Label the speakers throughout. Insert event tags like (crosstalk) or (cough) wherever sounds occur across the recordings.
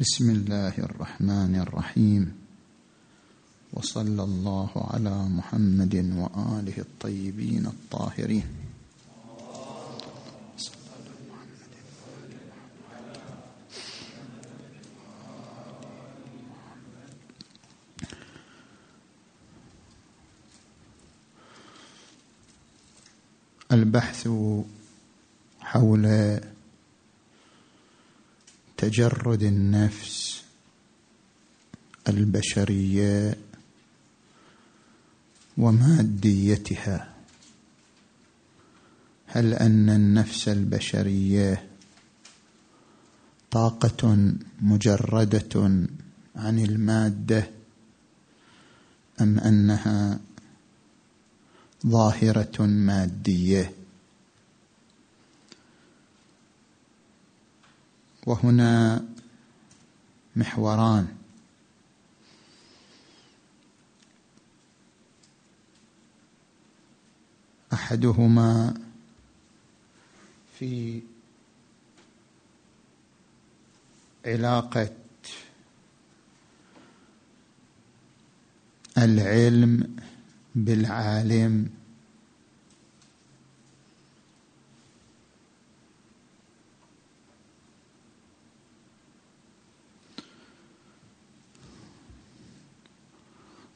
Speaker 1: بسم الله الرحمن الرحيم. وصلى الله على محمد وآله الطيبين الطاهرين. البحث حول تجرد النفس البشرية وماديتها. هل أن النفس البشرية طاقة مجردة عن المادة أم أنها ظاهرة مادية؟ وهنا محوران. أحدهما في علاقة العلم بالعالم.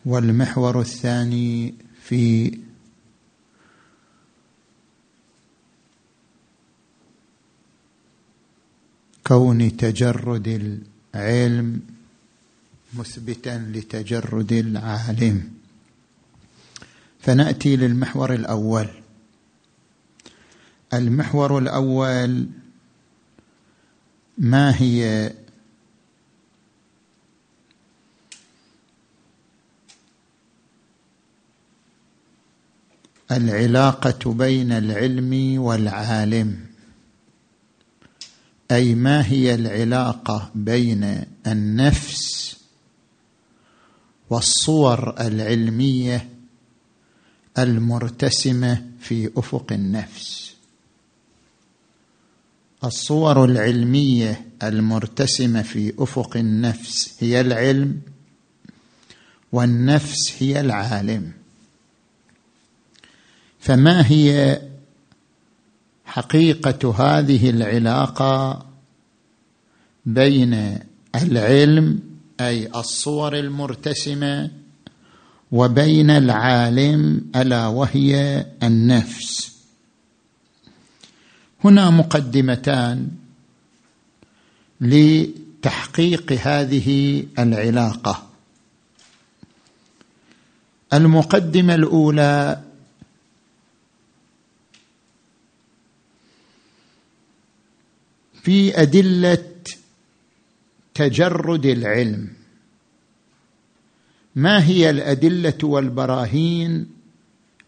Speaker 1: والمحور الثاني في كون تجرد العلم مثبتا لتجرد العالم. فنأتي للمحور الأول. المحور الأول ما هي العلاقة بين العلم والعالم. أي ما هي العلاقة بين النفس والصور العلمية المرتسمة في أفق النفس؟ الصور العلمية المرتسمة في أفق النفس هي العلم والنفس هي العالم. فما هي حقيقة هذه العلاقة بين العلم أي الصور المرتسمة وبين العالم ألا وهي النفس؟ هنا مقدمتان لتحقيق هذه العلاقة. المقدمة الأولى في أدلة تجرد العلم. ما هي الأدلة والبراهين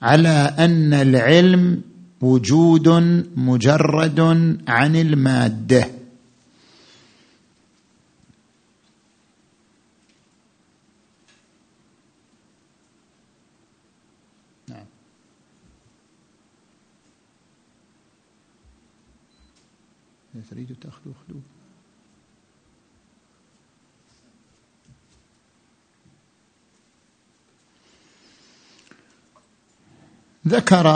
Speaker 1: على أن العلم وجود مجرد عن المادة؟ تريد تأخذ خذوه ذكر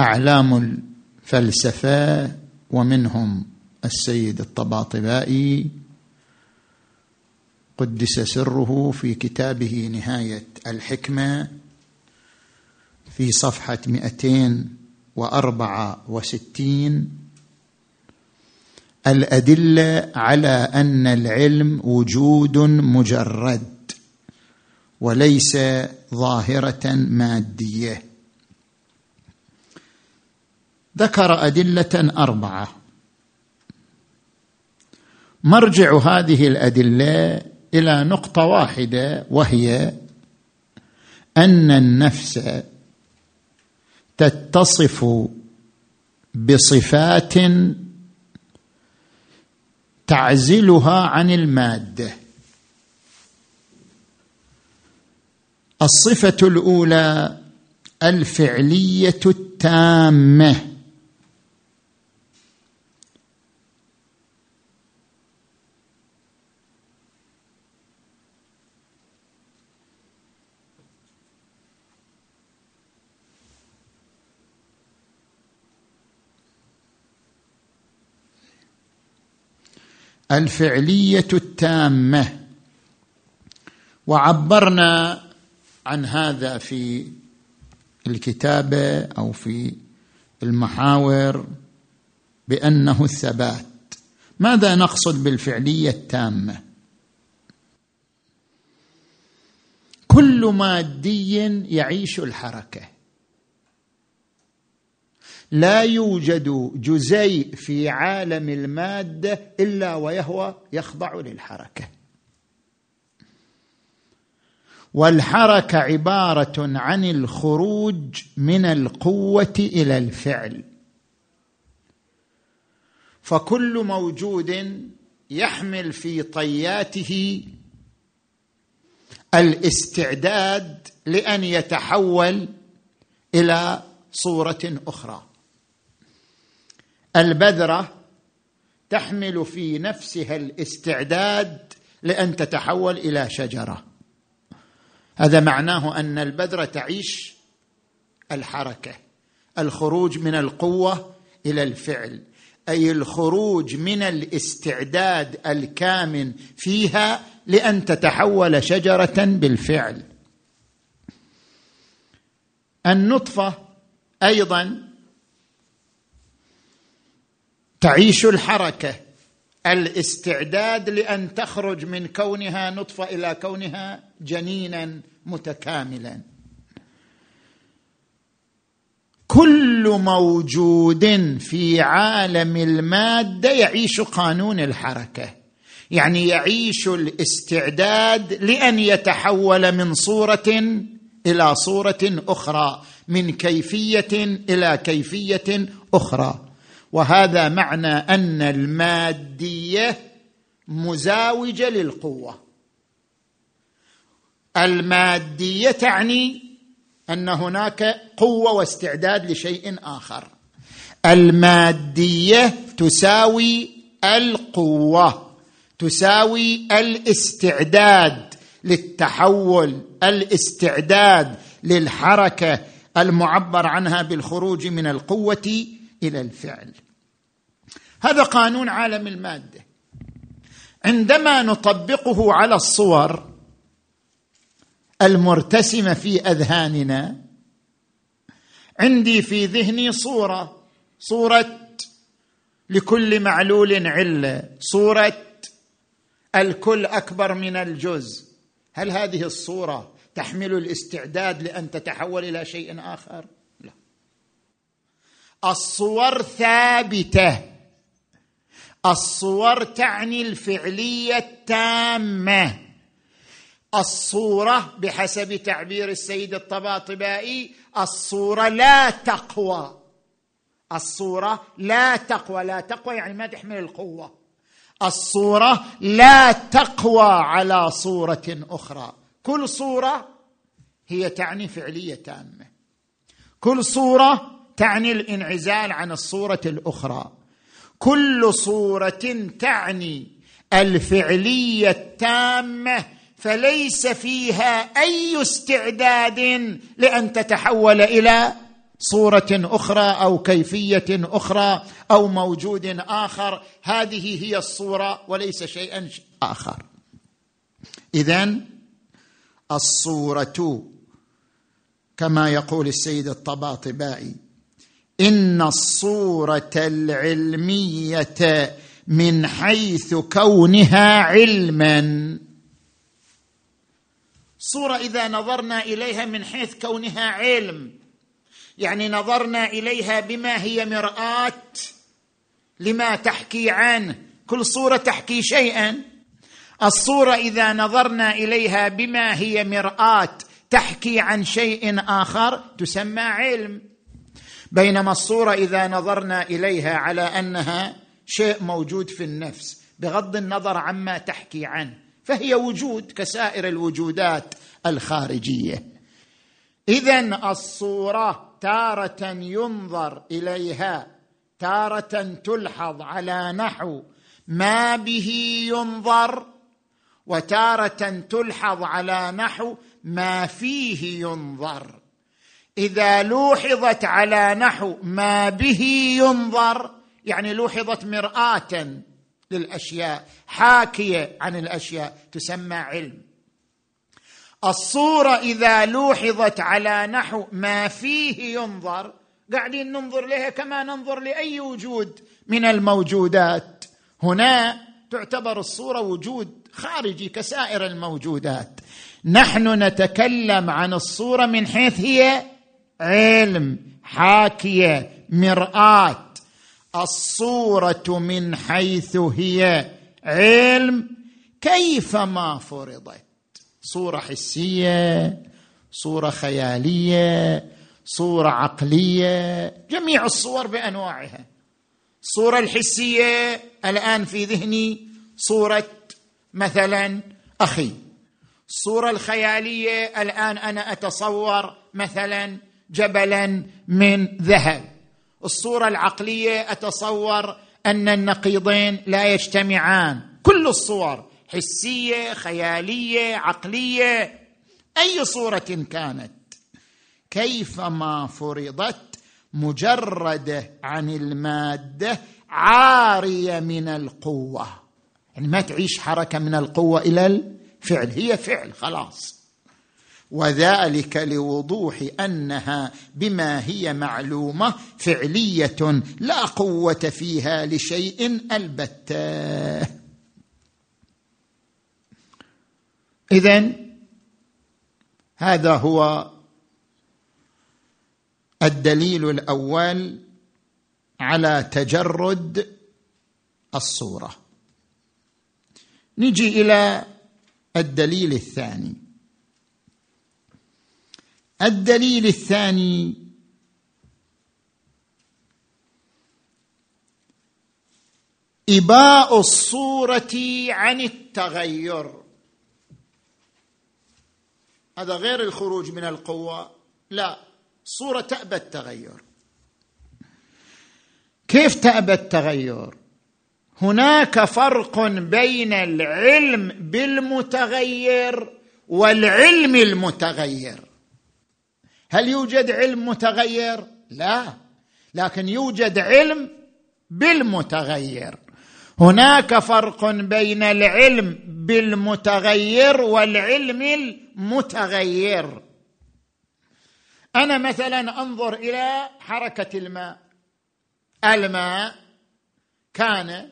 Speaker 1: أعلام الفلسفة ومنهم السيد الطباطبائي قدس سره في كتابه نهاية الحكمة في صفحة 264 الأدلة على أن العلم وجود مجرد وليس ظاهرة مادية. ذكر أدلة أربعة. مرجع هذه الأدلة إلى نقطة واحدة وهي أن النفس تتصف بصفات تعزلها عن المادة. الصفة الأولى الفعلية التامة. الفعلية التامة. وعبرنا عن هذا في الكتابة أو في المحاور بأنه الثبات. ماذا نقصد بالفعلية التامة؟ كل مادي يعيش الحركة. لا يوجد جزيء في عالم المادة إلا ويهو يخضع للحركة. والحركة عبارة عن الخروج من القوة إلى الفعل. فكل موجود يحمل في طياته الاستعداد لأن يتحول إلى صورة أخرى. البذرة تحمل في نفسها الاستعداد لأن تتحول إلى شجرة. هذا معناه أن البذرة تعيش الحركة الخروج من القوة إلى الفعل أي الخروج من الاستعداد الكامن فيها لأن تتحول شجرة بالفعل. النطفة أيضا تعيش الحركة الاستعداد لأن تخرج من كونها نطفة إلى كونها جنينا متكاملا. كل موجود في عالم المادة يعيش قانون الحركة. يعني يعيش الاستعداد لأن يتحول من صورة إلى صورة أخرى من كيفية إلى كيفية أخرى. وهذا معنى أن المادية مزاوجة للقوة. المادية تعني أن هناك قوة واستعداد لشيء آخر. المادية تساوي القوة تساوي الاستعداد للتحول الاستعداد للحركة المعبر عنها بالخروج من القوة إلى الفعل. هذا قانون عالم المادة. عندما نطبقه على الصور المرتسمة في أذهاننا عندي في ذهني صورة صورة لكل معلول علة صورة الكل أكبر من الجزء. هل هذه الصورة تحمل الاستعداد لأن تتحول إلى شيء آخر؟ الصور ثابتة. الصور تعني الفعلية التامة. الصورة بحسب تعبير السيد الطباطبائي الصورة لا تقوى. الصورة لا تقوى لا تقوى يعني ما تحمل القوة. الصورة لا تقوى على صورة أخرى. كل صورة هي تعني فعلية تامة. كل صورة تعني الانعزال عن الصورة الأخرى. كل صورة تعني الفعلية التامة فليس فيها أي استعداد لأن تتحول إلى صورة أخرى أو كيفية أخرى أو موجود آخر. هذه هي الصورة وليس شيئا آخر. اذا الصورة كما يقول السيد الطباطبائي إن الصورة العلمية من حيث كونها علما. صورة إذا نظرنا إليها من حيث كونها علم. يعني نظرنا إليها بما هي مرآة لما تحكي عنه. كل صورة تحكي شيئا. الصورة إذا نظرنا إليها بما هي مرآة تحكي عن شيء آخر تسمى علم. بينما الصورة إذا نظرنا إليها على أنها شيء موجود في النفس بغض النظر عما تحكي عنه فهي وجود كسائر الوجودات الخارجية. اذا الصورة تارة ينظر إليها تارة تلحظ على نحو ما به ينظر وتارة تلحظ على نحو ما فيه ينظر. إذا لوحظت على نحو ما به ينظر يعني لوحظت مرآة للأشياء حاكية عن الأشياء تسمى علم. الصورة إذا لوحظت على نحو ما فيه ينظر قاعدين ننظر لها كما ننظر لأي وجود من الموجودات. هنا تعتبر الصورة وجود خارجي كسائر الموجودات. نحن نتكلم عن الصورة من حيث هي علم حاكية مرآة. الصورة من حيث هي علم. كيفما فرضت؟ صورة حسية صورة خيالية صورة عقلية. جميع الصور بأنواعها. الصورة الحسية الآن في ذهني صورة مثلا أخي. الصورة الخيالية الآن أنا أتصور مثلا جبلا من ذهب. الصورة العقلية أتصور أن النقيضين لا يجتمعان. كل الصور حسية خيالية عقلية أي صورة كانت. كيفما فرضت مجرده عن المادة عارية من القوة. يعني ما تعيش حركة من القوة إلى الفعل. هي فعل خلاص. وذلك لوضوح أنها بما هي معلومة فعلية لا قوة فيها لشيء البتة. اذا هذا هو الدليل الأول على تجرد الصورة. نجي إلى الدليل الثاني. الدليل الثاني إباء الصورة عن التغير. هذا غير الخروج من القوة. لا صورة تأبى التغير. كيف تأبى التغير؟ هناك فرق بين العلم بالمتغير والعلم المتغير. هل يوجد علم متغير؟ لا. لكن يوجد علم بالمتغير. هناك فرق بين العلم بالمتغير والعلم المتغير. أنا مثلا أنظر إلى حركة الماء. الماء كان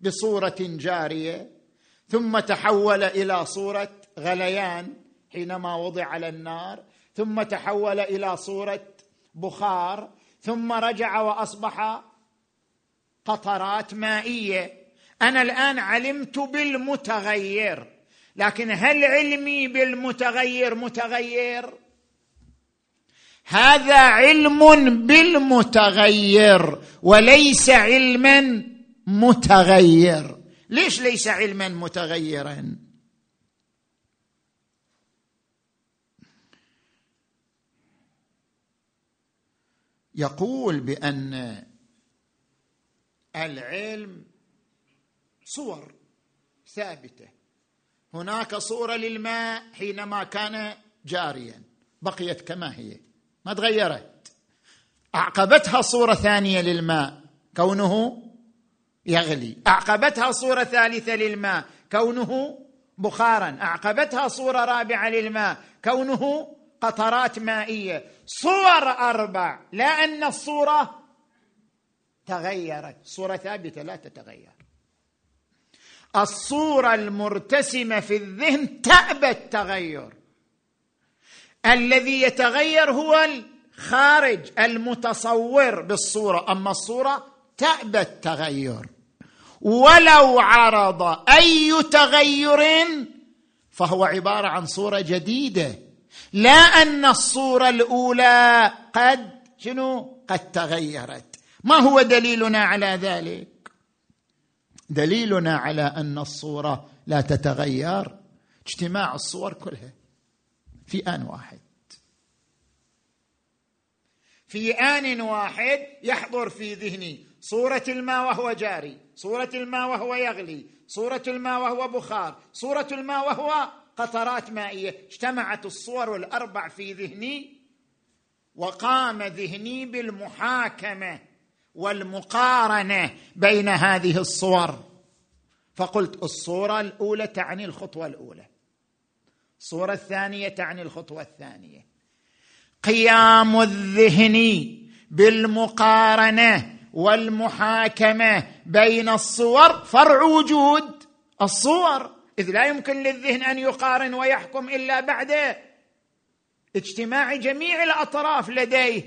Speaker 1: بصورة جارية ثم تحول إلى صورة غليان حينما وضع على النار. ثم تحول إلى صورة بخار ثم رجع وأصبح قطرات مائية. أنا الآن علمت بالمتغير لكن هل علمي بالمتغير؟ متغير. هذا علم بالمتغير وليس علما متغير. ليش ليس علما متغيرا؟ يقول بأن العلم صور ثابتة. هناك صورة للماء حينما كان جاريا. بقيت كما هي. ما تغيرت. أعقبتها صورة ثانية للماء. كونه يغلي. أعقبتها صورة ثالثة للماء. كونه بخارا. أعقبتها صورة رابعة للماء. كونه قطرات مائية. صور أربع. لا أن الصورة تغيرت. صورة ثابتة لا تتغير. الصورة المرتسمة في الذهن تأبى التغير. الذي يتغير هو الخارج المتصور بالصورة. أما الصورة تأبى التغير. ولو عرض أي تغير فهو عبارة عن صورة جديدة. لا أن الصورة الأولى قد شنو؟ قد تغيرت. ما هو دليلنا على ذلك؟ دليلنا على أن الصورة لا تتغير. اجتماع الصور كلها في آن واحد. في آن واحد يحضر في ذهني صورة الماء وهو جاري صورة الماء وهو يغلي صورة الماء وهو بخار صورة الماء وهو قطرات مائية. اجتمعت الصور الأربع في ذهني وقام ذهني بالمحاكمة والمقارنة بين هذه الصور. فقلت الصورة الأولى تعني الخطوة الأولى. الصورة الثانية تعني الخطوة الثانية. قيام الذهن بالمقارنة والمحاكمة بين الصور. فرع وجود الصور. إذ لا يمكن للذهن أن يقارن ويحكم إلا بعد اجتماع جميع الأطراف لديه.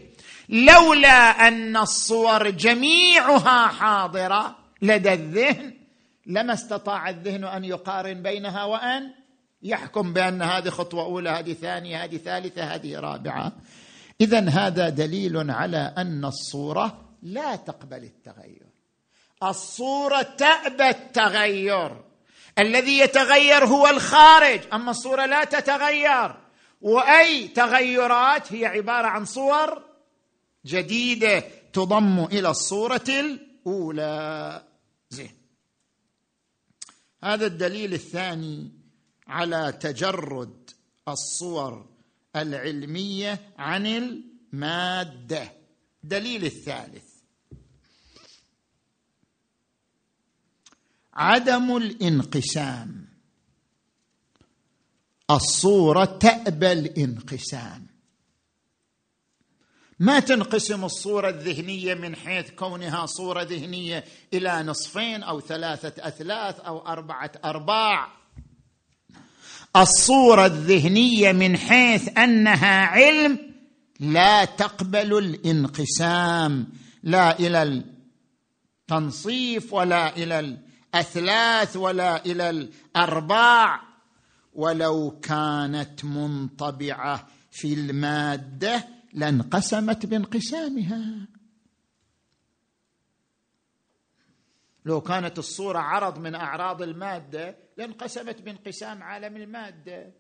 Speaker 1: لولا أن الصور جميعها حاضرة لدى الذهن لما استطاع الذهن أن يقارن بينها وأن يحكم بأن هذه خطوة أولى هذه ثانية هذه ثالثة هذه رابعة. اذا هذا دليل على أن الصورة لا تقبل التغير. الصورة تأبى التغير. الذي يتغير هو الخارج. أما الصورة لا تتغير. وأي تغيرات؟ هي عبارة عن صور جديدة تضم إلى الصورة الأولى. زين. هذا الدليل الثاني على تجرد الصور العلمية عن المادة. الدليل الثالث. عدم الانقسام. الصورة تأبى الانقسام. ما تنقسم الصورة الذهنية من حيث كونها صورة ذهنية إلى نصفين أو ثلاثة أثلاث أو أربعة أرباع. الصورة الذهنية من حيث أنها علم لا تقبل الانقسام. لا إلى التنصيف ولا إلى الأثلاث ولا إلى الأرباع. ولو كانت منطبعة في المادة لانقسمت بانقسامها. لو كانت الصورة عرض من أعراض المادة لانقسمت بانقسام عالم المادة.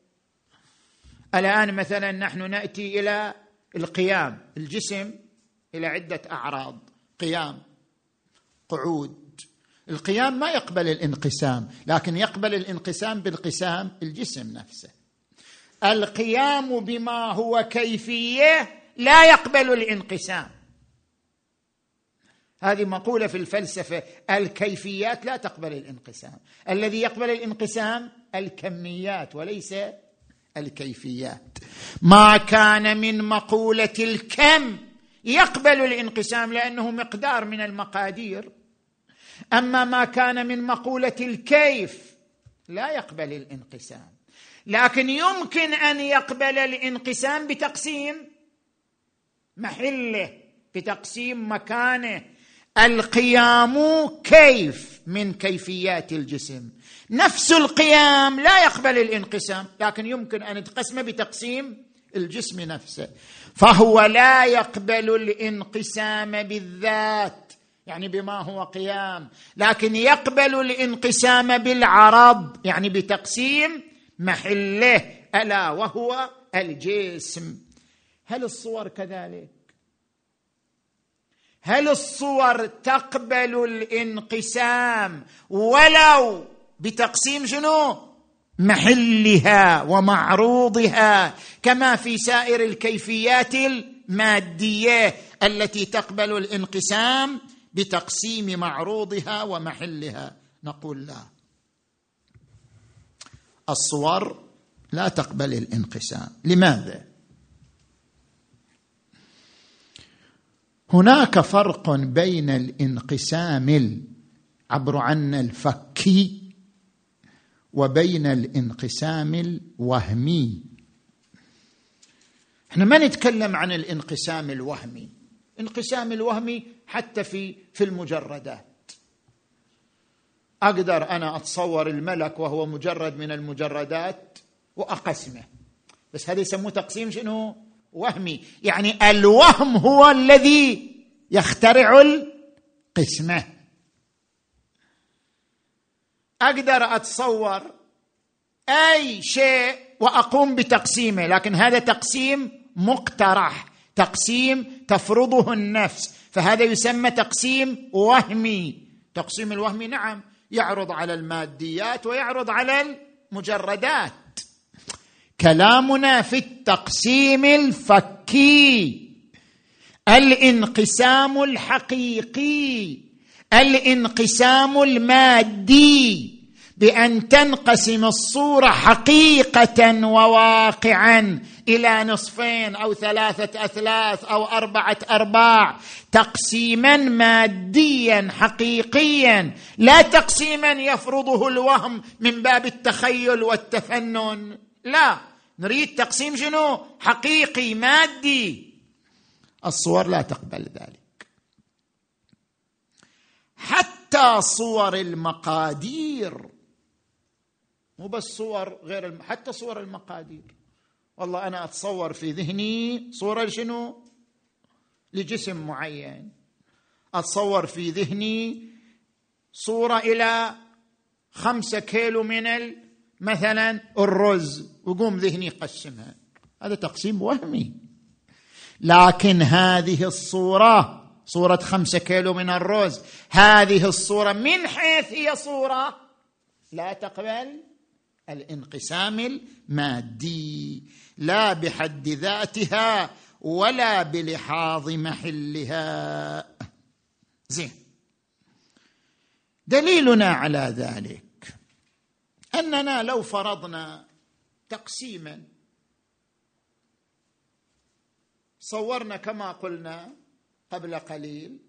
Speaker 1: الآن مثلا نحن نأتي إلى القيام الجسم إلى عدة أعراض. قيام قعود القيام ما يقبل الانقسام لكن يقبل الانقسام بالقسام الجسم نفسه. القيام بما هو كيفية لا يقبل الانقسام. هذه مقولة في الفلسفة الكيفيات لا تقبل الانقسام. الذي يقبل الانقسام الكميات وليس الكيفيات. ما كان من مقولة الكم يقبل الانقسام لأنه مقدار من المقادير. أما ما كان من مقولة الكيف لا يقبل الانقسام. لكن يمكن أن يقبل الانقسام بتقسيم محله بتقسيم مكانه. القيام كيف من كيفيات الجسم. نفس القيام لا يقبل الانقسام لكن يمكن أن تقسمه بتقسيم الجسم نفسه. فهو لا يقبل الانقسام بالذات. يعني بما هو قيام لكن يقبل الانقسام بالعرض يعني بتقسيم محله ألا وهو الجسم. هل الصور كذلك؟ هل الصور تقبل الانقسام ولو بتقسيم شنو؟ محلها ومعروضها كما في سائر الكيفيات المادية التي تقبل الانقسام بتقسيم معروضها ومحلها. نقول لا. الصور لا تقبل الانقسام. لماذا؟ هناك فرق بين الانقسام عبر عنا الفكي وبين الانقسام الوهمي. إحنا ما نتكلم عن الانقسام الوهمي. الانقسام الوهمي حتى في في المجردات. أقدر أنا أتصور الملك وهو مجرد من المجردات وأقسمه. بس هذا يسموه تقسيم شنو؟ وهمي. يعني الوهم هو الذي يخترع القسمة. أقدر أتصور أي شيء وأقوم بتقسيمه لكن هذا تقسيم مقترح. تقسيم تفرضه النفس فهذا يسمى تقسيم وهمي. تقسيم الوهمي نعم يعرض على الماديات ويعرض على المجردات. كلامنا في التقسيم الفكي. الانقسام الحقيقي. الانقسام المادي. بأن تنقسم الصورة حقيقة وواقعا. إلى نصفين أو ثلاثة أثلاث أو أربعة أرباع. تقسيما ماديا حقيقيا. لا تقسيما يفرضه الوهم من باب التخيل والتفنن. لا. نريد تقسيم شنو؟ حقيقي مادي. الصور لا تقبل ذلك. حتى صور المقادير. مو بس صور غير الم... حتى صور المقادير. والله أنا أتصور في ذهني صورة لشنو؟ لجسم معين. أتصور في ذهني صورة إلى خمسة كيلو من مثلا الرز. وقوم ذهني يقسمها هذا تقسيم وهمي. لكن هذه الصورة صورة خمسة كيلو من الرز هذه الصورة من حيث هي صورة لا تقبل الانقسام المادي. لا بحد ذاتها ولا بلحاظ محلها. زين. دليلنا على ذلك أننا لو فرضنا تقسيما صورنا كما قلنا قبل قليل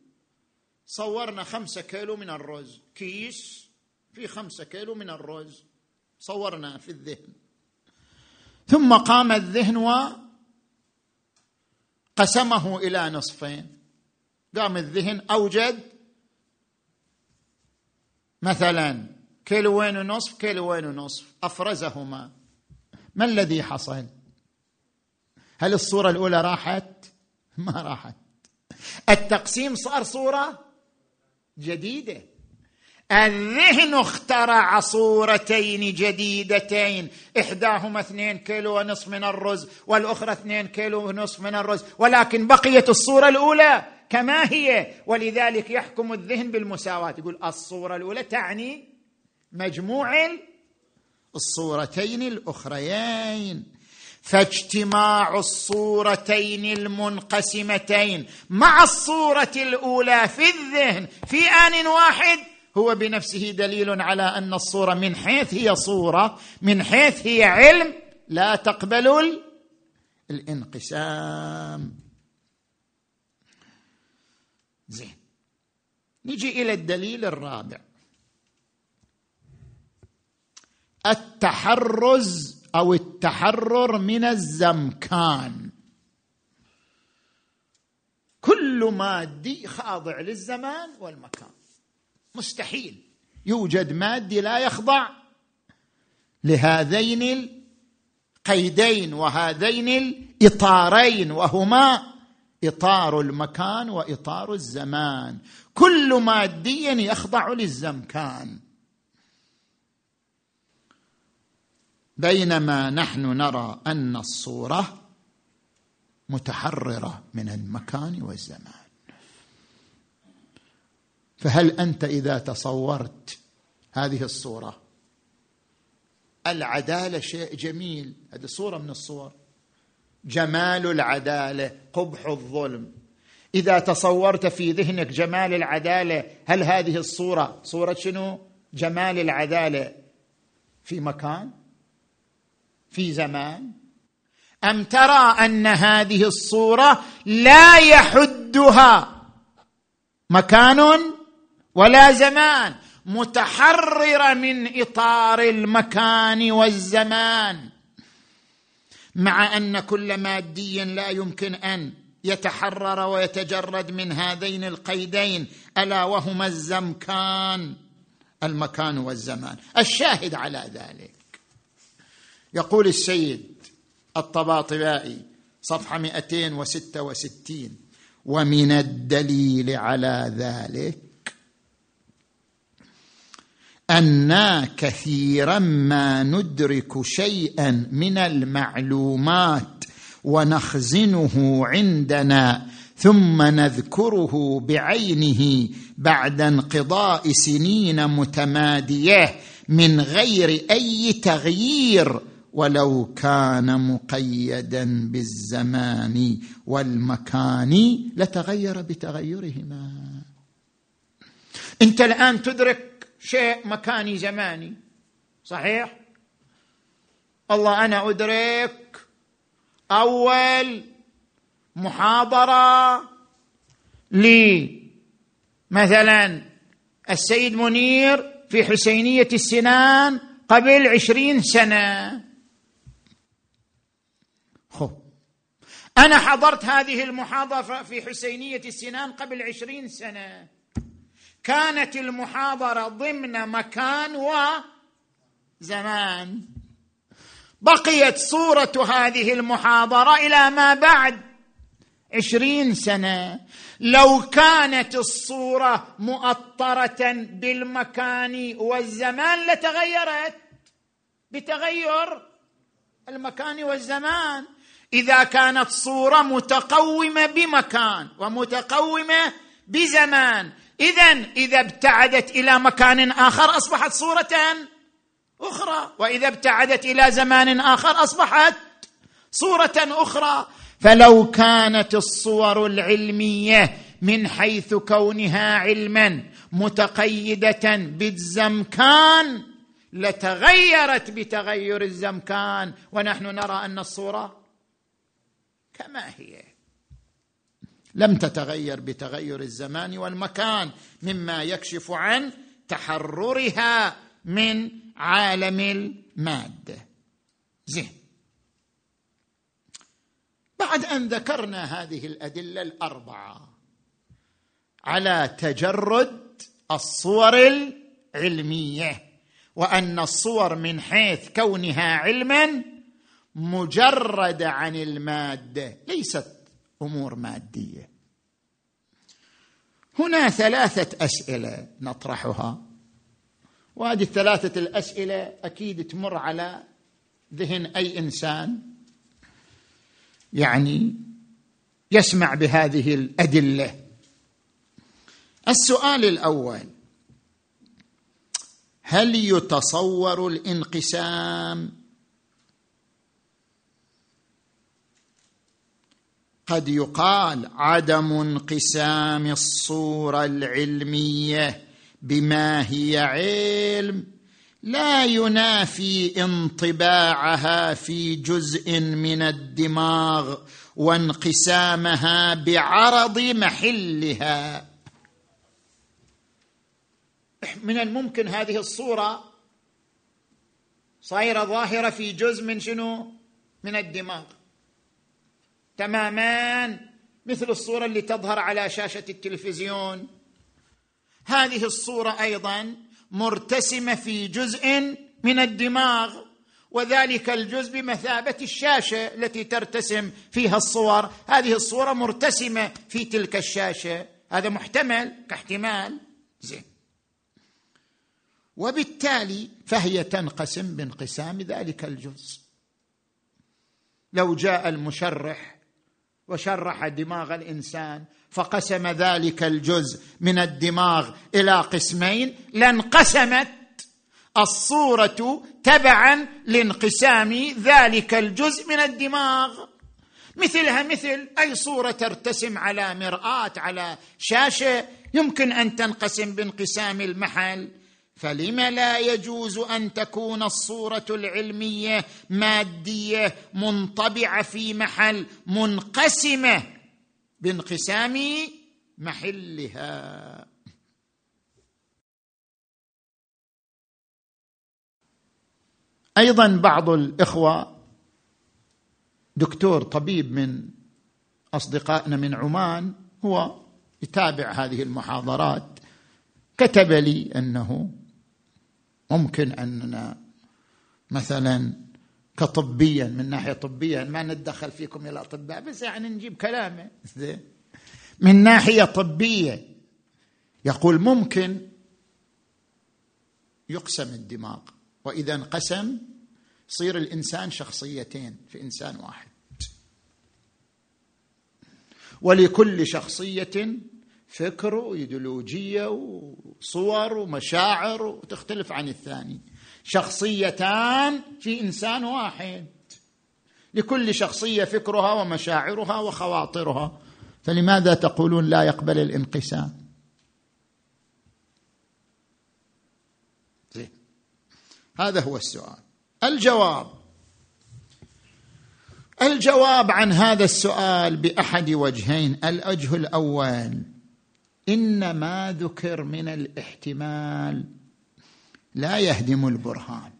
Speaker 1: صورنا خمسة كيلو من الرز كيس في خمسة كيلو من الرز صورنا في الذهن. ثم قام الذهن وقسمه إلى نصفين. قام الذهن أوجد مثلا كيلوين ونصف كيلوين ونصف. أفرزهما. ما الذي حصل؟ هل الصورة الأولى راحت؟ ما راحت. التقسيم صار صورة جديدة. الذهن اخترع صورتين جديدتين. إحداهما اثنين كيلو ونصف من الرز والأخرى اثنين كيلو ونصف من الرز. ولكن بقيت الصورة الأولى كما هي. ولذلك يحكم الذهن بالمساواة. يقول الصورة الأولى تعني مجموع الصورتين الأخريين. فاجتماع الصورتين المنقسمتين. مع الصورة الأولى في الذهن في آن واحد هو بنفسه دليل على أن الصورة من حيث هي صورة من حيث هي علم لا تقبل الانقسام. زين. نجي إلى الدليل الرابع. التحرز أو التحرر من الزمكان. كل مادي خاضع للزمان والمكان. مستحيل. يوجد مادي لا يخضع لهذين القيدين وهذين الإطارين وهما إطار المكان وإطار الزمان. كل مادي يخضع للزمكان. بينما نحن نرى أن الصورة متحررة من المكان والزمان. فهل أنت إذا تصورت هذه الصورة؟ العدالة شيء جميل. هذه صورة من الصور. جمال العدالة قبح الظلم. إذا تصورت في ذهنك جمال العدالة هل هذه الصورة صورة شنو؟ جمال العدالة. في مكان؟ في زمان؟ أم ترى أن هذه الصورة لا يحدها؟ مكان؟ ولا زمان متحرره من إطار المكان والزمان. مع أن كل مادي لا يمكن أن يتحرر ويتجرد من هذين القيدين ألا وهما الزمكان المكان والزمان. الشاهد على ذلك. يقول السيد الطباطبائي صفحة 266 ومن الدليل على ذلك أنا كثيرا ما ندرك شيئا من المعلومات ونخزنه عندنا ثم نذكره بعينه بعد انقضاء سنين متمادية من غير أي تغيير ولو كان مقيدا بالزمان والمكان لتغير بتغيرهما. أنت الآن تدرك شيء مكاني زماني. صحيح؟ الله أنا أدرك أول محاضرة لي. مثلا السيد منير في حسينية السنان قبل عشرين سنة. أنا حضرت هذه المحاضرة في حسينية السنان قبل عشرين سنة. كانت المحاضرة ضمن مكان وزمان بقيت صورة هذه المحاضرة إلى ما بعد عشرين سنة. لو كانت الصورة مؤطرة بالمكان والزمان لتغيرت بتغير المكان والزمان. إذا كانت صورة متقومة بمكان ومتقومة بزمان اذا إذا ابتعدت إلى مكان آخر أصبحت صورة أخرى. وإذا ابتعدت إلى زمان آخر أصبحت صورة أخرى. فلو كانت الصور العلمية من حيث كونها علما متقيدة بالزمكان لتغيرت بتغير الزمكان. ونحن نرى أن الصورة كما هي. لم تتغير بتغير الزمان والمكان مما يكشف عن تحررها من عالم المادة. زين. بعد أن ذكرنا هذه الأدلة الأربعة على تجرد الصور العلمية وأن الصور من حيث كونها علما مجرده عن المادة ليست أمور مادية. هنا ثلاثة أسئلة نطرحها. وهذه الثلاثة الأسئلة أكيد تمر على ذهن أي إنسان. يعني يسمع بهذه الأدلة. السؤال الأول هل يتصور الانقسام قد يقال عدم انقسام الصورة العلمية بما هي علم. لا ينافي انطباعها في جزء من الدماغ وانقسامها بعرض محلها. من الممكن هذه الصورة صايرة ظاهرة في جزء من شنو؟ من الدماغ. تماما مثل الصورة اللي تظهر على شاشة التلفزيون. هذه الصورة أيضا مرتسمة في جزء من الدماغ وذلك الجزء بمثابة الشاشة التي ترتسم فيها الصور. هذه الصورة مرتسمة في تلك الشاشة. هذا محتمل كاحتمال. زين. وبالتالي فهي تنقسم بانقسام ذلك الجزء. لو جاء المشرح وشرح دماغ الإنسان فقسم ذلك الجزء من الدماغ إلى قسمين لانقسمت الصورة تبعا لانقسام ذلك الجزء من الدماغ. مثلها مثل أي صورة ترتسم على مرآة على شاشة يمكن أن تنقسم بانقسام المحل. فلم لا يجوز أن تكون الصورة العلمية مادية منطبعة في محل منقسمة بانقسام محلها. أيضا بعض الإخوة دكتور طبيب من أصدقائنا من عمان هو يتابع هذه المحاضرات كتب لي أنه ممكن أننا مثلا كطبيا من ناحية طبية ما نتدخل فيكم يا الاطباء بس يعني نجيب كلامه. من ناحية طبية يقول ممكن يقسم الدماغ وإذا انقسم يصير الإنسان شخصيتين في إنسان واحد. ولكل شخصية فكر وإيديولوجية وصور ومشاعر وتختلف عن الثاني. شخصيتان في إنسان واحد. لكل شخصية فكرها ومشاعرها وخواطرها. فلماذا تقولون لا يقبل الانقسام؟ هذا هو السؤال. الجواب. الجواب عن هذا السؤال بأحد وجهين. الاوجه الأول. ان ما ذكر من الاحتمال لا يهدم البرهان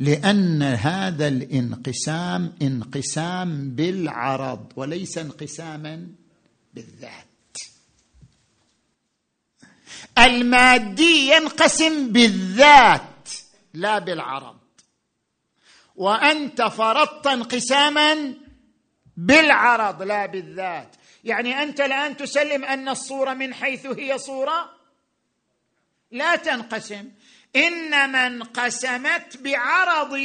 Speaker 1: لأن هذا الانقسام انقسام بالعرض وليس انقساما بالذات. المادي ينقسم بالذات لا بالعرض وأنت فرضت انقساما بالعرض لا بالذات. يعني أنت الآن تسلم أن الصورة من حيث هي صورة؟ لا تنقسم. انما انقسمت بعرض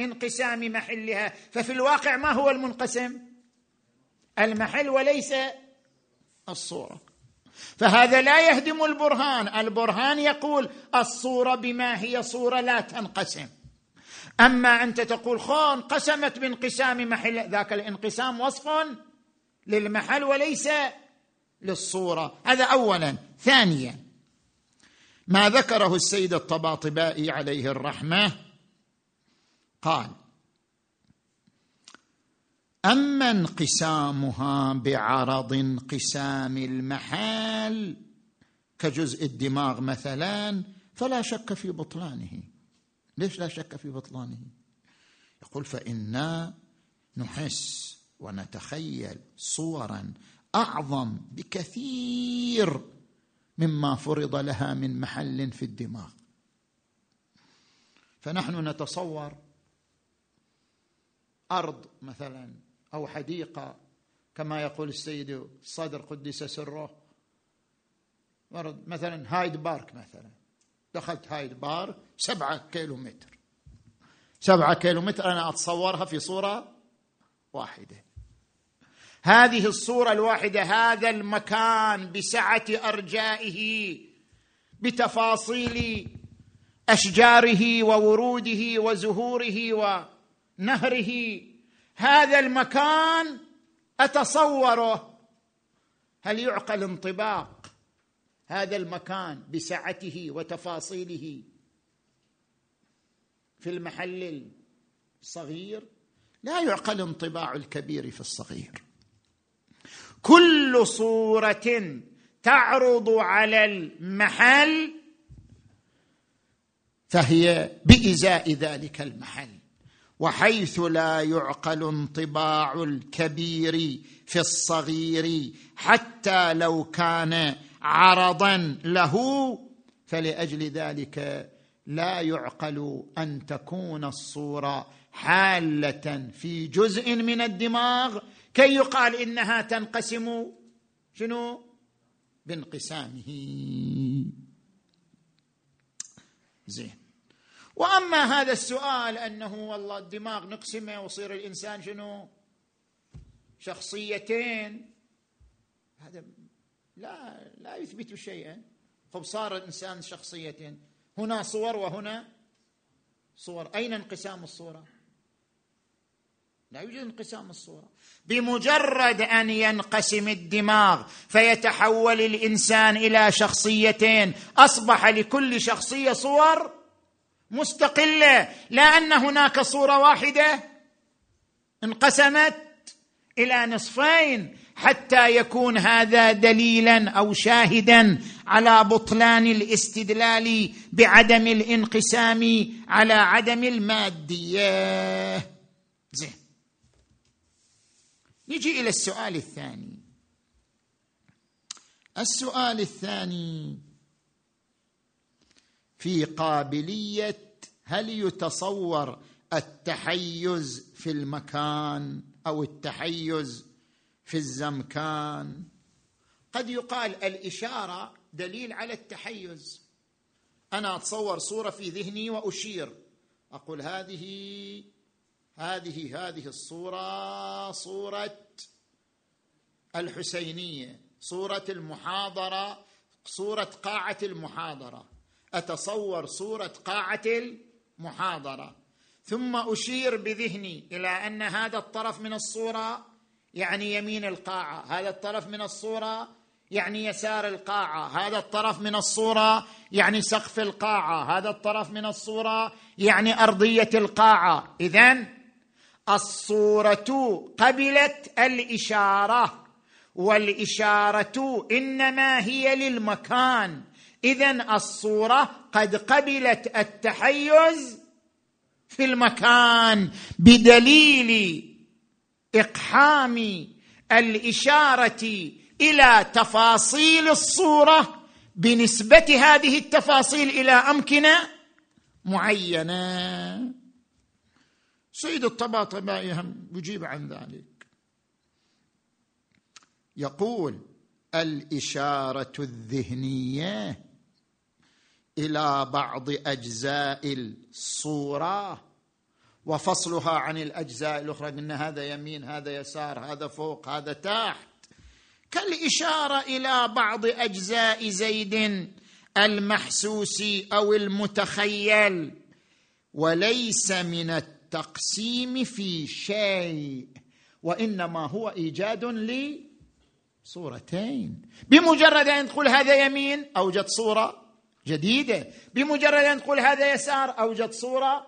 Speaker 1: انقسام محلها. ففي الواقع ما هو المنقسم؟ المحل وليس الصورة. فهذا لا يهدم البرهان. البرهان يقول الصورة بما هي صورة لا تنقسم. أما أنت تقول خو انقسمت بانقسام محل ذاك الانقسام وصف للمحل وليس للصورة. هذا اولا. ثانيا ما ذكره السيد الطباطبائي عليه الرحمة قال أما انقسامها بعرض انقسام المحال كجزء الدماغ مثلا فلا شك في بطلانه. ليش لا شك في بطلانه؟ يقول فإنا نحس ونتخيل صورا أعظم بكثير مما فرض لها من محل في الدماغ. فنحن نتصور أرض مثلا أو حديقة كما يقول السيد الصدر قدس سره مثلا هايد بارك مثلا. دخلت هايد بارك سبعة كيلو متر سبعة كيلو متر أنا أتصورها في صورة واحدة. هذه الصورة الواحدة هذا المكان بسعة أرجائه بتفاصيل أشجاره ووروده وزهوره ونهره. هذا المكان أتصوره. هل يعقل انطباق هذا المكان بسعته وتفاصيله في المحل الصغير؟ لا يعقل انطباع الكبير في الصغير. كل صورة تعرض على المحل فهي بإزاء ذلك المحل وحيث لا يعقل انطباع الكبير في الصغير حتى لو كان عرضا له فلأجل ذلك لا يعقل أن تكون الصورة حالة في جزء من الدماغ كي يقال إنها تنقسم شنو؟ بانقسامه. زين. وأما هذا السؤال أنه والله الدماغ نقسمه ويصير الإنسان شنو؟ شخصيتين. هذا لا لا يثبت شيئا. خب صار الإنسان شخصيتين. هنا صور وهنا صور. أين انقسام الصورة؟ لا يوجد انقسام الصورة. بمجرد أن ينقسم الدماغ فيتحول الإنسان إلى شخصيتين أصبح لكل شخصية صور مستقلة لا أن هناك صورة واحدة انقسمت إلى نصفين حتى يكون هذا دليلا أو شاهدا على بطلان الاستدلال بعدم الانقسام على عدم المادية. زين. نجي إلى السؤال الثاني. السؤال الثاني في قابلية هل يتصور التحيز في المكان أو التحيز في الزمكان؟ قد يقال الإشارة دليل على التحيز. أنا أتصور صورة في ذهني وأشير. أقول هذه هذه هذه الصورة صورة الحسينية صورة المحاضرة صورة قاعة المحاضرة. أتصور صورة قاعة المحاضرة. ثم أشير بذهني إلى أن هذا الطرف من الصورة يعني يمين القاعة هذا الطرف من الصورة يعني يسار القاعة هذا الطرف من الصورة يعني سقف القاعة هذا الطرف من الصورة يعني أرضية القاعة. اذا الصورة قبلت الإشارة والإشارة إنما هي للمكان. اذا الصورة قد قبلت التحيز في المكان بدليل إقحام الإشارة إلى تفاصيل الصورة بنسبة هذه التفاصيل إلى أمكنة معينة. سيد الطباطبائي هم يجيب عن ذلك. يقول الإشارة الذهنية إلى بعض أجزاء الصورة وفصلها عن الأجزاء الأخرى قلنا هذا يمين هذا يسار هذا فوق هذا تحت. كالإشارة إلى بعض أجزاء زيد المحسوس أو المتخيل وليس من التقسيم في شيء وإنما هو إيجاد لصورتين. بمجرد أن تقول هذا يمين أوجد صورة جديدة. بمجرد أن تقول هذا يسار أوجد صورة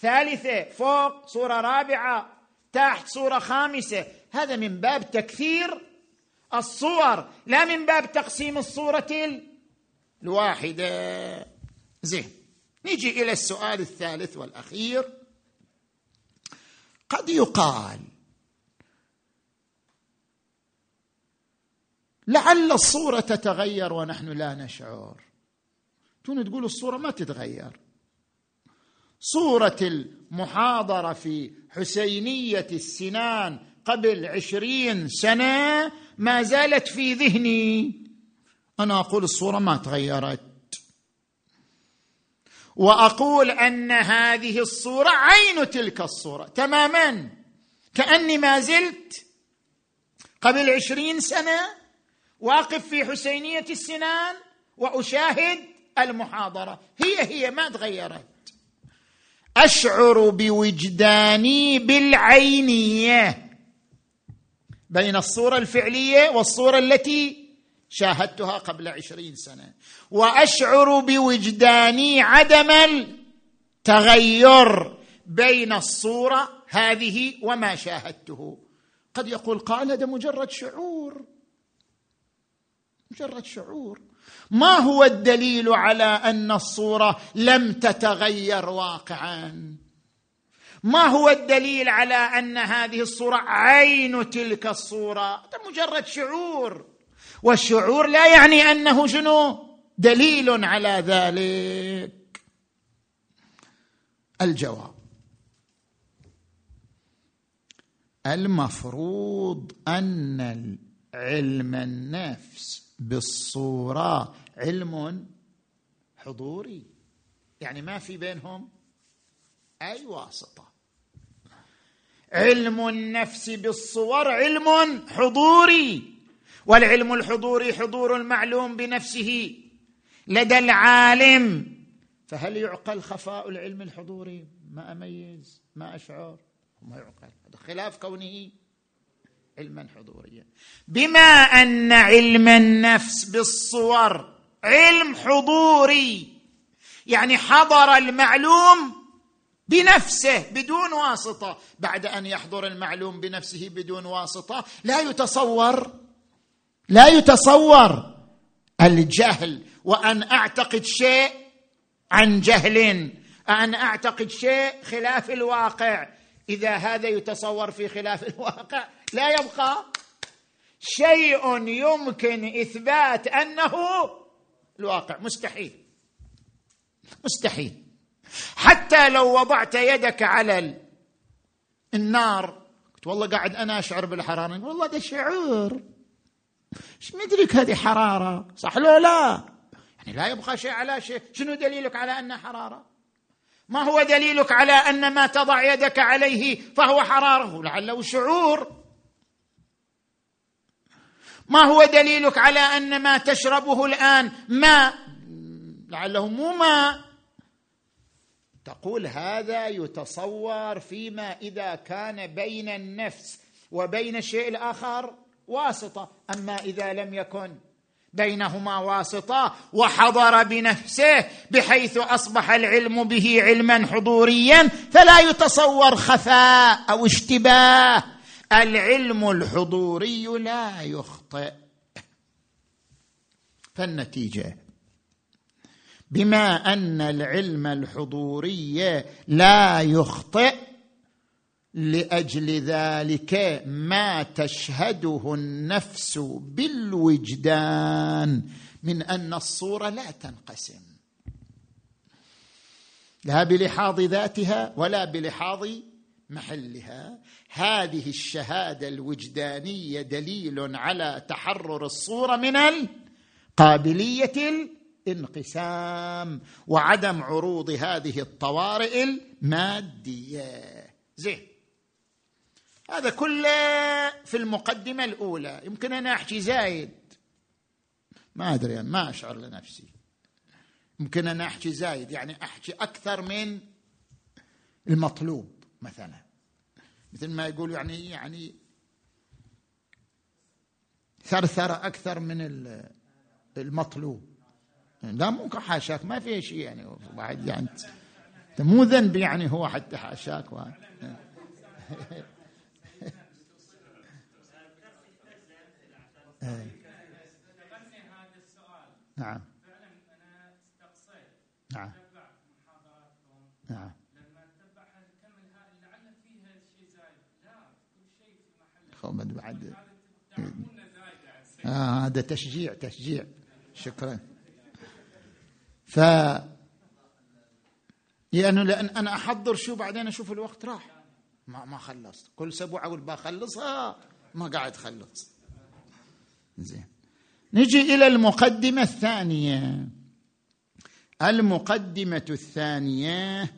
Speaker 1: ثالثة. فوق صورة رابعة تحت صورة خامسة. هذا من باب تكثير الصور لا من باب تقسيم الصورة الواحدة. زين نيجي إلى السؤال الثالث والأخير. قد يقال لعل الصورة تتغير ونحن لا نشعر. تون تقول الصورة؟ ما تتغير. صورة المحاضرة في حسينية السنان قبل عشرين سنة ما زالت في ذهني. أنا أقول الصورة ما تغيرت. وأقول أن هذه الصورة عين تلك الصورة تماما. كأني ما زلت قبل عشرين سنة واقف في حسينية السنان وأشاهد المحاضرة. هي هي ما تغيرت. أشعر بوجداني بالعينية بين الصورة الفعلية والصورة التي شاهدتها قبل عشرين سنة. وأشعر بوجداني عدم التغير بين الصورة هذه وما شاهدته. قد يقول قال هذا مجرد شعور. مجرد شعور. ما هو الدليل على أن الصورة لم تتغير واقعا؟ ما هو الدليل على أن هذه الصورة عين تلك الصورة؟ هذا مجرد شعور. والشعور لا يعني أنه شنو؟ دليل على ذلك. الجواب. المفروض أن علم النفس بالصورة علم حضوري. يعني ما في بينهم أي واسطة. علم النفس بالصور علم حضوري. والعلم الحضوري حضور المعلوم بنفسه لدى العالم. فهل يعقل خفاء العلم الحضوري ما أميز ما أشعر. ما يعقل. هذا خلاف كونه علما حضوريا. بما أن علم النفس بالصور علم حضوري يعني حضر المعلوم بنفسه بدون واسطة. بعد أن يحضر المعلوم بنفسه بدون واسطة لا يتصور لا يتصور الجهل وأن أعتقد شيء عن جهل. أن أعتقد شيء خلاف الواقع. إذا هذا يتصور في خلاف (laughs) الواقع لا يبقى. شيء يمكن إثبات أنه الواقع. مستحيل. مستحيل. حتى لو وضعت يدك على النار. قلت والله قاعد أنا أشعر بالحرارة. والله ده شعور إيش مدرك هذه حرارة؟ صح لو لا؟ يعني لا يبقى شيء على شيء. شنو دليلك على أنها حرارة؟ ما هو دليلك على أن ما تضع يدك عليه فهو حرارة؟ لعله شعور. ما هو دليلك على أن ما تشربه الآن ماء؟ لعله مو ماء. تقول هذا يتصور فيما إذا كان بين النفس وبين الشيء الآخر؟ واسطة. أما إذا لم يكن بينهما واسطة وحضر بنفسه بحيث أصبح العلم به علما حضوريا فلا يتصور خفاء أو اشتباه. العلم الحضوري لا يخطئ. فالنتيجة بما أن العلم الحضوري لا يخطئ لأجل ذلك ما تشهده النفس بالوجدان من أن الصورة لا تنقسم. لا بلحاظ ذاتها ولا بلحاظ محلها. هذه الشهادة الوجدانية دليل على تحرر الصورة من القابلية الانقسام وعدم عروض هذه الطوارئ المادية. زين. هذا كله في المقدمة الأولى. يمكن أنا أحكي زايد. ما أدري ما أشعر لنفسي. يمكن أنا أحكي زايد يعني أحكي أكثر من المطلوب مثلا. مثل ما يقول يعني يعني ثرثرة أكثر من المطلوب. لا مو حاشاك ما في شيء يعني واحد يعني مو ذنب يعني هو حتى حاشاك إيه. نعم. فعلا أنا استقصيت نعم. محاضراتكم نعم. لما اتبعها كمل لعل فيها شيء زايد لا كل شيء في محله بعد. آه هذا تشجيع تشجيع. شكرا. ف لأنه لأن أنا أحضر شو بعدين أشوف الوقت راح. ما ما خلصت. كل أسبوع أقول بخلصها ما قاعد خلص زين. نجي إلى المقدمة الثانية. المقدمة الثانية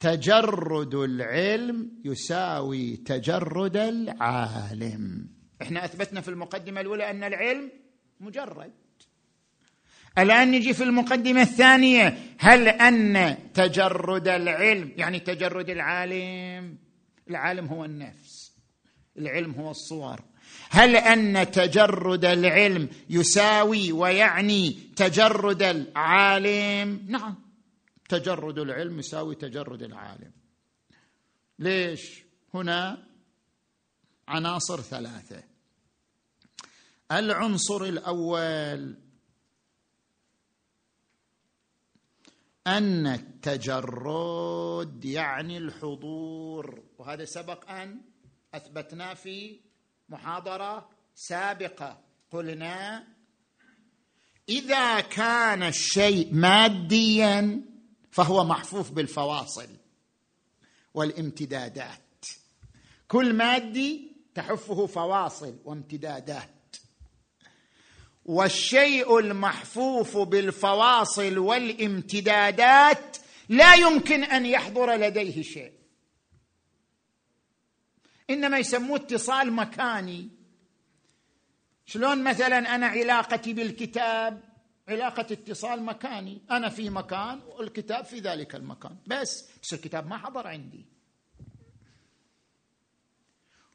Speaker 1: تجرد العلم يساوي تجرد العالم. إحنا أثبتنا في المقدمة الأولى أن العلم مجرد. الآن نجي في المقدمة الثانية هل أن تجرد العلم يعني تجرد العالم العالم هو النفس العلم هو الصور. هل أن تجرد العلم يساوي ويعني تجرد العالم؟ نعم. تجرد العلم يساوي تجرد العالم. ليش؟ هنا عناصر ثلاثة. العنصر الأول أن التجرد يعني الحضور وهذا سبق أن اثبتناه في محاضرة سابقة. قلنا إذا كان الشيء ماديا فهو محفوف بالفواصل والامتدادات. كل مادي تحفه فواصل وامتدادات. والشيء المحفوف بالفواصل والامتدادات لا يمكن أن يحضر لديه شيء. إنما يسموه اتصال مكاني. شلون مثلا أنا علاقتي بالكتاب؟ علاقة اتصال مكاني. أنا في مكان والكتاب في ذلك المكان. بس بس الكتاب ما حضر عندي.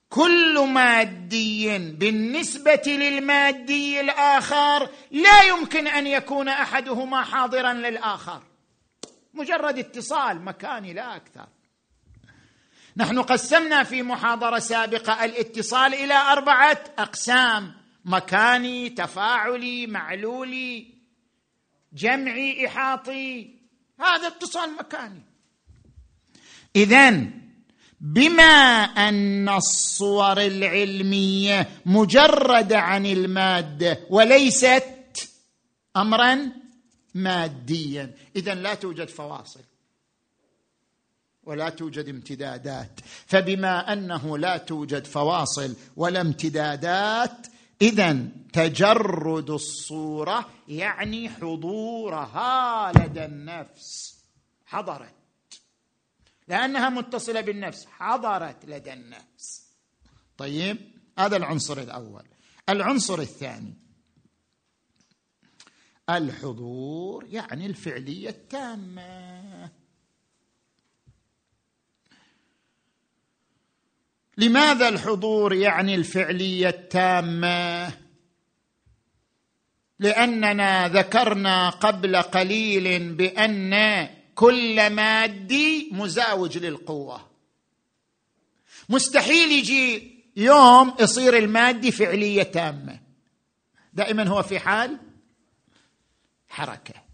Speaker 1: كل مادي بالنسبة للمادي الآخر لا يمكن أن يكون أحدهما حاضرا للآخر. مجرد اتصال مكاني لا أكثر. نحن قسمنا في محاضرة سابقة الاتصال إلى أربعة أقسام مكاني تفاعلي معلولي جمعي إحاطي. هذا اتصال مكاني. اذا بما أن الصور العلمية مجرده عن المادة وليست امرا ماديا. اذا لا توجد فواصل. ولا توجد امتدادات. فبما أنه لا توجد فواصل ولا امتدادات اذا تجرد الصورة يعني حضورها لدى النفس. حضرت. لأنها متصلة بالنفس. حضرت لدى النفس. طيب هذا العنصر الأول. العنصر الثاني. الحضور يعني الفعلية التامة. لماذا الحضور يعني الفعلية التامة؟ لأننا ذكرنا قبل قليل بأن كل مادي مزاوج للقوة. مستحيل يجي يوم يصير المادي فعلية تامة. دائما هو في حال حركة.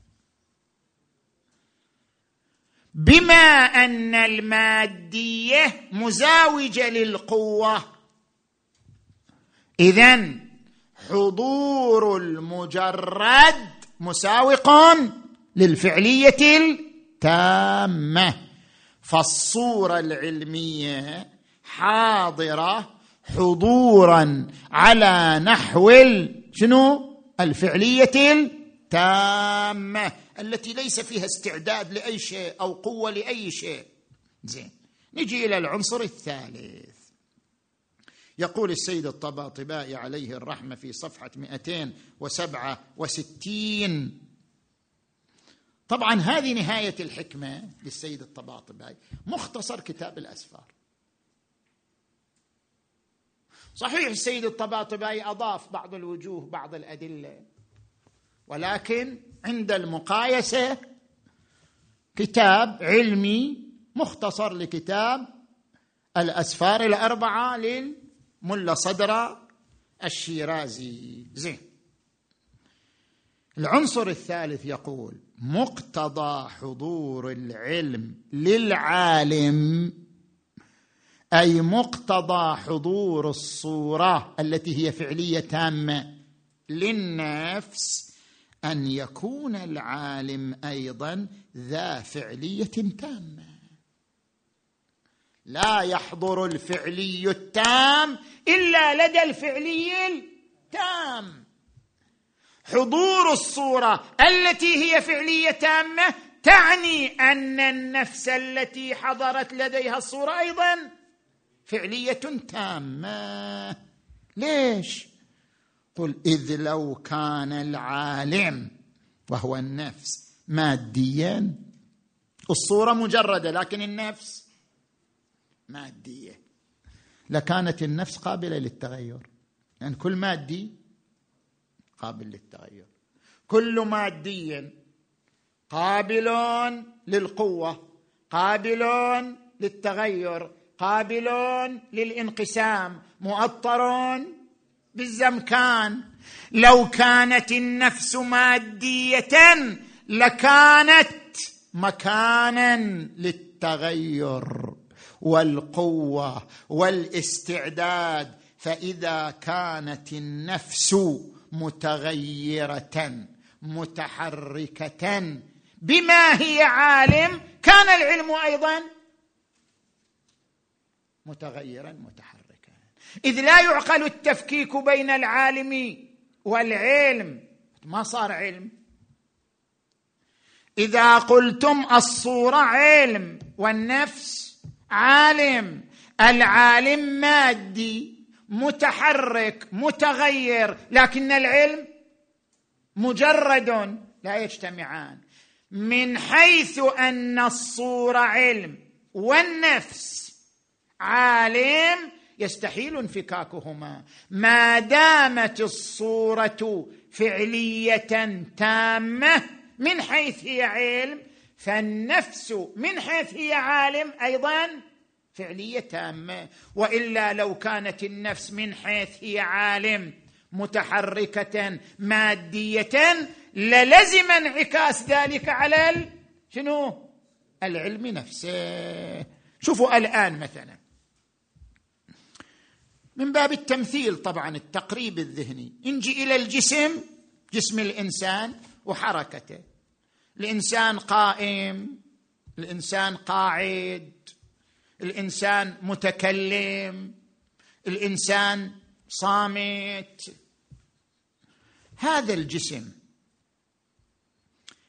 Speaker 1: بما أن المادية مزاوجة للقوة. اذا حضور المجرد مساوق للفعلية التامة. فالصورة العلمية حاضرة حضورا على نحو شنو؟ الفعلية التامة. التي ليس فيها استعداد لأي شيء أو قوة لأي شيء. زين. نجي إلى العنصر الثالث. يقول السيد الطباطبائي عليه الرحمة في صفحة 267 طبعا هذه نهاية الحكمة للسيد الطباطبائي. مختصر كتاب الأسفار. صحيح السيد الطباطبائي أضاف بعض الوجوه بعض الأدلة. ولكن عند المقايسة كتاب علمي مختصر لكتاب الأسفار الأربعة للملا صدر الشيرازي. زين. العنصر الثالث يقول مقتضى حضور العلم للعالم أي مقتضى حضور الصورة التي هي فعلية تامة للنفس أن يكون العالم أيضا ذا فعلية تامة. لا يحضر الفعلي التام إلا لدى الفعلي التام. حضور الصورة التي هي فعلية تامة تعني أن النفس التي حضرت لديها الصورة أيضا فعلية تامة. ليش؟ قل إذ لو كان العالم وهو النفس ماديا الصورة مجردة لكن النفس مادية. لكانت النفس قابلة للتغير يعني كل مادي قابل للتغير. كل مادي قابل للقوة قابل للتغير قابل للانقسام مؤطر بالزمكان. لو كانت النفس مادية لكانت مكانا للتغير والقوة والاستعداد. فإذا كانت النفس متغيرة متحركة بما هي عالم كان العلم أيضا متغيرا متحركا. إذ لا يعقل التفكيك بين العالم والعلم. ما صار علم؟ إذا قلتم الصورة علم والنفس عالم العالم مادي متحرك متغير لكن العلم مجرد لا يجتمعان. من حيث أن الصورة علم والنفس عالم يستحيل انفكاكهما. ما دامت الصورة فعلية تامة من حيث هي علم فالنفس من حيث هي عالم أيضا فعلية تامة. وإلا لو كانت النفس من حيث هي عالم متحركة مادية للزم انعكاس ذلك على شنو؟ العلم نفسه. شوفوا الآن مثلا. من باب التمثيل طبعا التقريب الذهني. نجي إلى الجسم جسم الإنسان وحركته. الإنسان قائم الإنسان قاعد الإنسان متكلم الإنسان صامت. هذا الجسم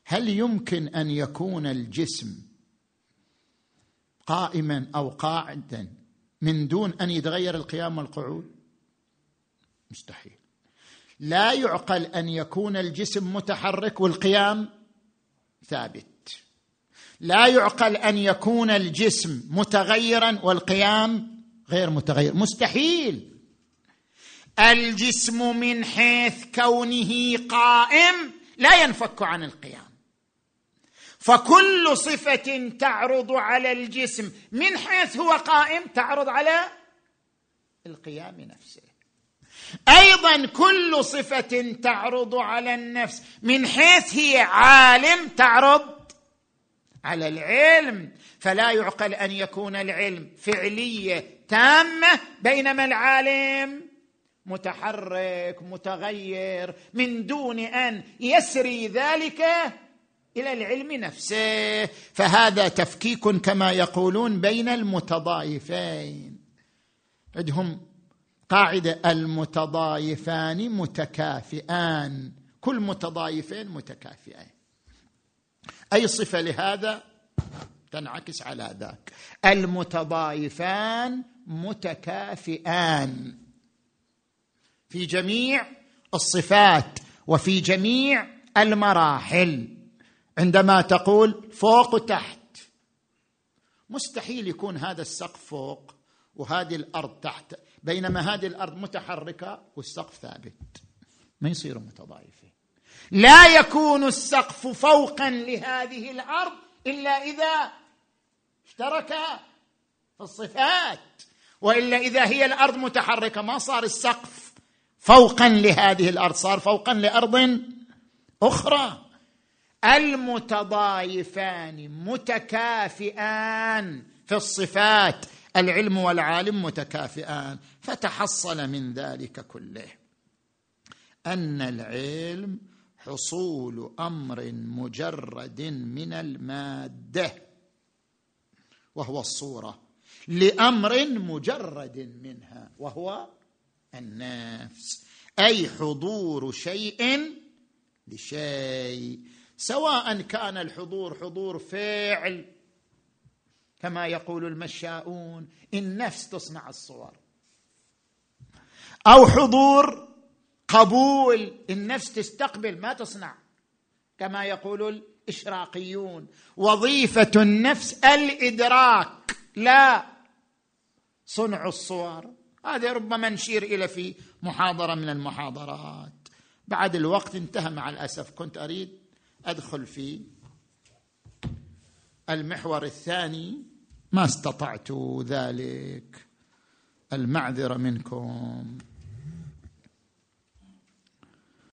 Speaker 1: هل يمكن أن يكون الجسم قائما أو قاعدا؟ من دون أن يتغير القيام والقعود. مستحيل. لا يعقل أن يكون الجسم متحرك والقيام ثابت. لا يعقل أن يكون الجسم متغيرا والقيام غير متغير. مستحيل. الجسم من حيث كونه قائم لا ينفك عن القيام. فكل صفة تعرض على الجسم. من حيث هو قائم تعرض على القيام نفسه. أيضا كل صفة تعرض على النفس. من حيث هي عالم تعرض على العلم. فلا يعقل أن يكون العلم فعلية تامة بينما العالم متحرك متغير من دون أن يسري ذلك إلى العلم نفسه. فهذا تفكيك كما يقولون بين المتضايفين عندهم قاعدة المتضايفان متكافئان. كل متضايفين متكافئين. أي صفة لهذا؟ تنعكس على ذاك. المتضايفان متكافئان. في جميع الصفات وفي جميع المراحل. عندما تقول فوق وتحت مستحيل يكون هذا السقف فوق وهذه الأرض تحت بينما هذه الأرض متحركة والسقف ثابت. ما يصيروا متضايفين لا يكون السقف فوقا لهذه الأرض إلا إذا اشترك في الصفات وإلا إذا هي الأرض متحركة. ما صار السقف فوقا لهذه الأرض صار فوقا لأرض أخرى. المتضايفان متكافئان في الصفات. العلم والعالم متكافئان. فتحصل من ذلك كله أن العلم حصول أمر مجرد من المادة وهو الصورة لأمر مجرد منها وهو النفس. أي حضور شيء لشيء. سواء كان الحضور حضور فعل كما يقول المشاؤون النفس تصنع الصور. أو حضور قبول النفس تستقبل ما تصنع كما يقول الإشراقيون. وظيفة النفس الإدراك لا صنع الصور. هذا ربما نشير إلى في محاضرة من المحاضرات. بعد الوقت انتهى مع الأسف كنت أريد أدخل في المحور الثاني. ما استطعت ذلك. المعذرة منكم.